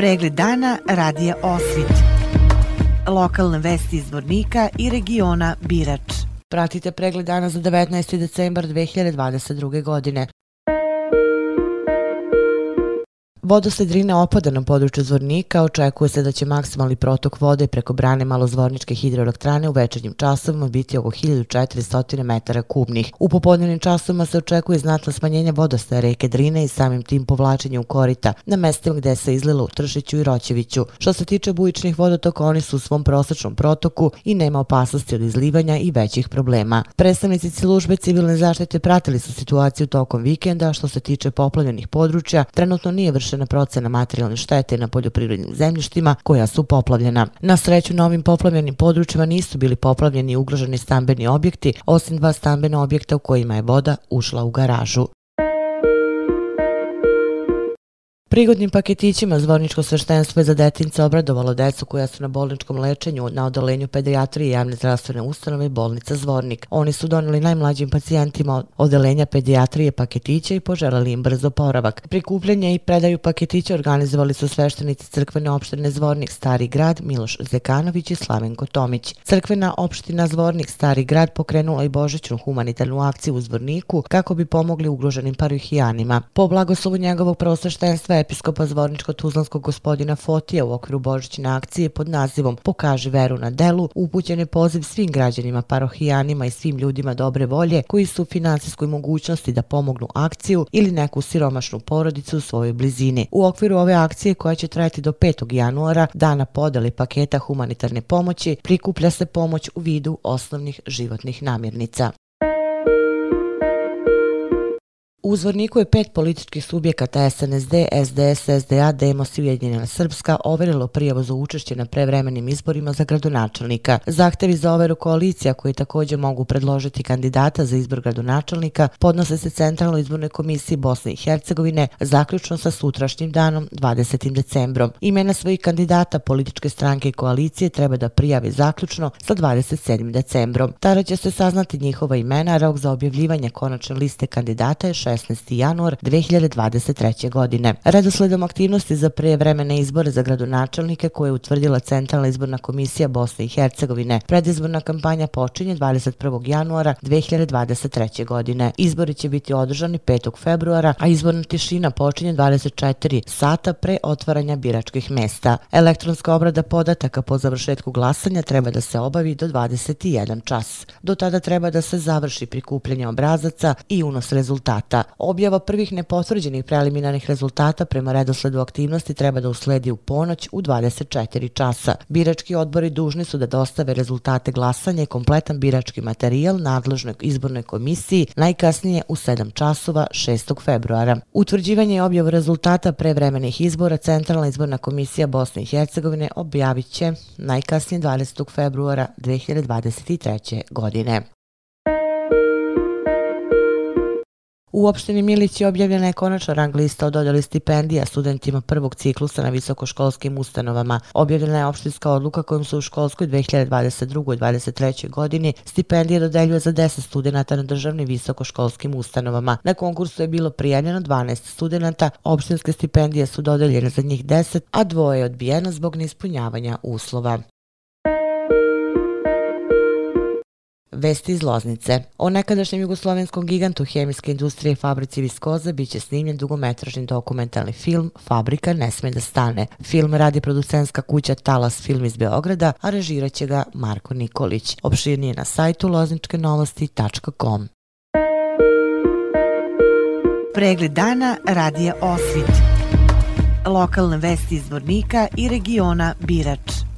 Pregled dana radija Osvit. Lokalne vesti iz Vornika i regiona Birač. Pratite pregled dana za 19. decembar 2022. godine. Vodosled Rine opada na području Zvornika, očekuje se da će maksimalni protok vode preko brane malozvorničke hidroelektrane u večernjim časovima biti oko 1400 metara kubnih. U popodnevnim časovima se očekuje znatno smanjenje vodostaja reke Drine i samim tim povlačenje u korita na mestima gde se izlilo u Tršiću i Roćeviću. Što se tiče bujičnih vodotoka, oni su u svom prosečnom protoku i nema opasnosti od izlivanja i većih problema. Predstavnici službe civilne zaštite pratili su situaciju tokom vikenda, što se tiče poplavljenih područja, trenutno nije vršeno izvršena procena materijalne štete na poljoprivrednim zemljištima koja su poplavljena. Na sreću na ovim poplavljenim područjima nisu bili poplavljeni i ugroženi stambeni objekti, osim dva stambena objekta u kojima je voda ušla u garažu. Prigodnim paketićima Zvorničko sveštenstvo je za detince obradovalo decu koja su na bolničkom lečenju na odolenju pedijatrije javne zdravstvene ustanove bolnica Zvornik. Oni su doneli najmlađim pacijentima odelenja pedijatrije paketiće i poželali im brzo poravak. Prikupljanje i predaju paketića organizovali su sveštenici crkvene opštine Zvornik Stari grad Miloš Zekanović i Slavenko Tomić. Crkvena opština Zvornik Stari grad pokrenula i božićnu humanitarnu akciju u Zvorniku kako bi pomogli ugroženim parohijanima. Po blagoslovu njegovog prosveštenstva episkopa Zvorničko-Tuzlanskog gospodina Fotija u okviru Božićne akcije pod nazivom Pokaži veru na delu, upućen je poziv svim građanima, parohijanima i svim ljudima dobre volje koji su u finansijskoj mogućnosti da pomognu akciju ili neku siromašnu porodicu u svojoj blizini. U okviru ove akcije koja će trajati do 5. januara, dana podeli paketa humanitarne pomoći, prikuplja se pomoć u vidu osnovnih životnih namirnica. U Zvorniku je pet političkih subjekata SNSD, SDS, SDA, Demos i Ujedinjena Srpska overilo prijavu za učešće na prevremenim izborima za gradonačelnika. Zahtevi za overu koalicija koji također mogu predložiti kandidata za izbor gradonačelnika podnose se Centralnoj izbornoj komisiji Bosne i Hercegovine zaključno sa sutrašnjim danom 20. decembrom. Imena svojih kandidata političke stranke i koalicije treba da prijavi zaključno sa 27. decembrom. Tada će se saznati njihova imena, rok za objavljivanje konačne liste kandidata je 16. januar 2023. godine. Redosledom aktivnosti za prevremene izbore za gradonačelnike koje je utvrdila Centralna izborna komisija Bosne i Hercegovine. Predizborna kampanja počinje 21. januara 2023. godine. Izbori će biti održani 5. februara, a izborna tišina počinje 24 sata pre otvaranja biračkih mesta. Elektronska obrada podataka po završetku glasanja treba da se obavi do 21 čas. Do tada treba da se završi prikupljanje obrazaca i unos rezultata. Objava prvih nepotvrđenih preliminarnih rezultata prema redosledu aktivnosti treba da usledi u ponoć u 24 časa. Birački odbori dužni su da dostave rezultate glasanja i kompletan birački materijal nadležnoj izbornoj komisiji najkasnije u 7 časova 6. februara. Utvrđivanje i objava rezultata prevremenih izbora Centralna izborna komisija Bosne i Hercegovine objavit će najkasnije 20. februara 2023. godine. U opštini Milić je objavljena je konačna rang lista o dodjeli stipendija studentima prvog ciklusa na visokoškolskim ustanovama. Objavljena je opštinska odluka kojom se u školskoj 2022-2023. godini stipendije dodeljuje za 10 studenta na državnim visokoškolskim ustanovama. Na konkursu je bilo prijavljeno 12 studenta, opštinske stipendije su dodeljene za njih 10, a dvoje je odbijeno zbog neispunjavanja uslova. Vesti iz Loznice. O nekadašnjem jugoslovenskom gigantu hemijske industrije fabrici Viskoza biće snimljen dugometražni dokumentalni film Fabrika ne sme da stane. Film radi producentska kuća Talas Film iz Beograda, a režirat će ga Marko Nikolić. Opširnije na sajtu lozničkenovosti.com. Pregled dana radija Osvit. Lokalne vesti iz Vornika i regiona Birač.